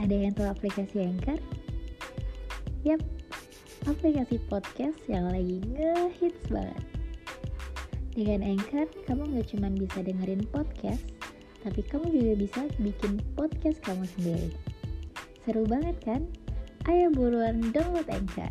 Ada yang tahu aplikasi Anchor? Yap, aplikasi podcast yang lagi ngehits banget. Dengan Anchor, kamu gak cuma bisa dengerin podcast, tapi kamu juga bisa bikin podcast kamu sendiri. Seru banget kan? Ayo buruan download Anchor.